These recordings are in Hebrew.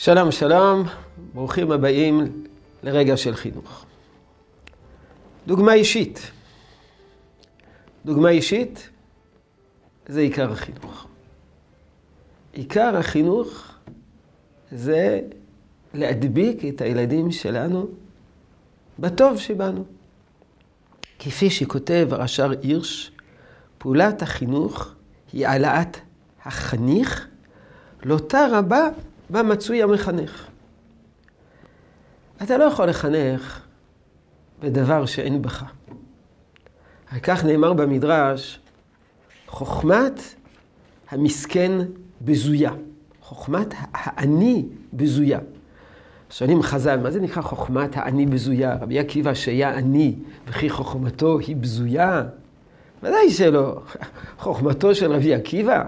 שלום, שלום, ברוכים הבאים לרגע של חינוך. דוגמה אישית. דוגמה אישית זה עיקר החינוך. עיקר החינוך זה להדביק את הילדים שלנו בטוב שבנו. כפי שכותב הרש"ר הירש, פעולת החינוך היא העלאת החניך לאותה רבה בה מצוי המחנך. אתה לא יכול לחנך בדבר שאין בך. על כך נאמר במדרש, חוכמת המסכן בזויה. חוכמת האני בזויה. שואלים חז"ל, מה זה נקרא חוכמת האני בזויה? רבי עקיבא שהיה עני וכי חוכמתו היא בזויה? ודאי שלא. חוכמתו של רבי עקיבא?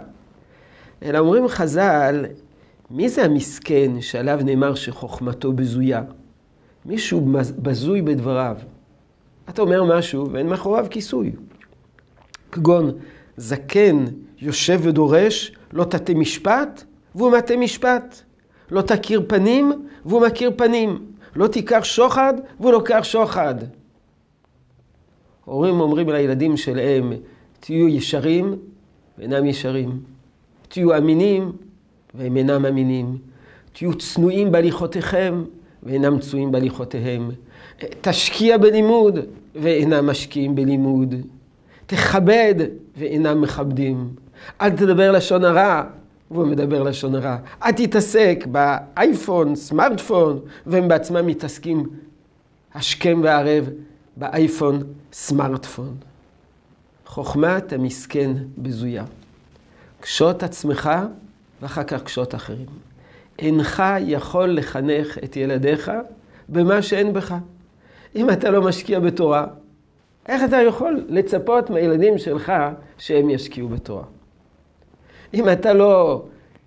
אלא אומרים חז"ל, מי זה המסכן שעליו נאמר שחוכמתו בזויה? מישהו בזוי בדבריו. אתה אומר משהו ואין מאחוריו כיסוי. כגון זקן יושב ודורש, לא תטה משפט, והוא מטה משפט. לא תכיר פנים, והוא מכיר פנים. לא תיקח שוחד, והוא לוקח שוחד. הורים אומרים לילדים שלהם, תהיו ישרים ואינם ישרים. תהיו אמינים והם אינם אמינים. תהיו צנועים בהליכותיכם ואינם צנועים בהליכותיהם. תשקיע בלימוד ואינם משקיעים בלימוד. תכבד ואינם מכבדים. אל תדבר לשון הרע והוא מדבר לשון הרע. אל תתעסק באייפון, סמארטפון, והם בעצמם מתעסקים השכם והערב באייפון, סמארטפון. חוכמת המסכן בזויה. קשוט עצמך ואחר כך קשוט אחרים. אינך יכול לחנך את ילדיך במה שאין בך. אם אתה לא משקיע בתורה, איך אתה יכול לצפות מהילדים שלך שהם ישקיעו בתורה? אם אתה לא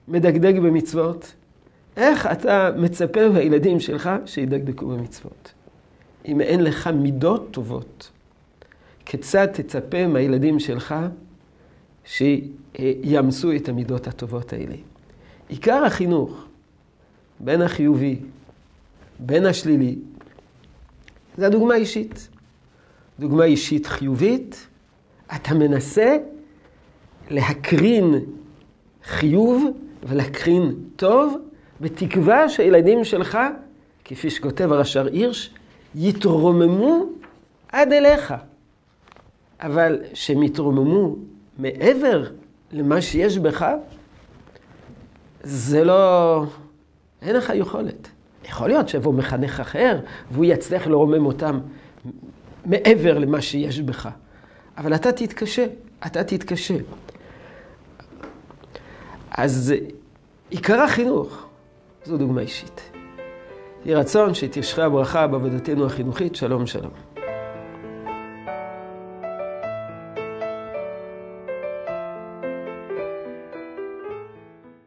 מדקדק במצוות, איך אתה מצפה מהילדים שלך שידקדקו במצוות? אם אין לך מידות טובות, כיצד תצפה מהילדים שלך שיאמצו את המידות הטובות האלה? עיקר החינוך, בין החיובי, בין השלילי, זה הדוגמה האישית. דוגמה אישית חיובית, אתה מנסה להקרין חיוב ולהקרין טוב, בתקווה שהילדים שלך, כפי שכותב הרש"ר הירש, יתרוממו עד אליך. אבל שהם יתרוממו מעבר למה שיש בך, זה לא... אין לך יכולת. יכול להיות שיבוא מחנך אחר, והוא יצליח לרומם אותם מעבר למה שיש בך. אבל אתה תתקשה, אתה תתקשה. אז עיקר החינוך זו דוגמה אישית. יהי רצון שתשרה הברכה בעבודתנו החינוכית. שלום שלום.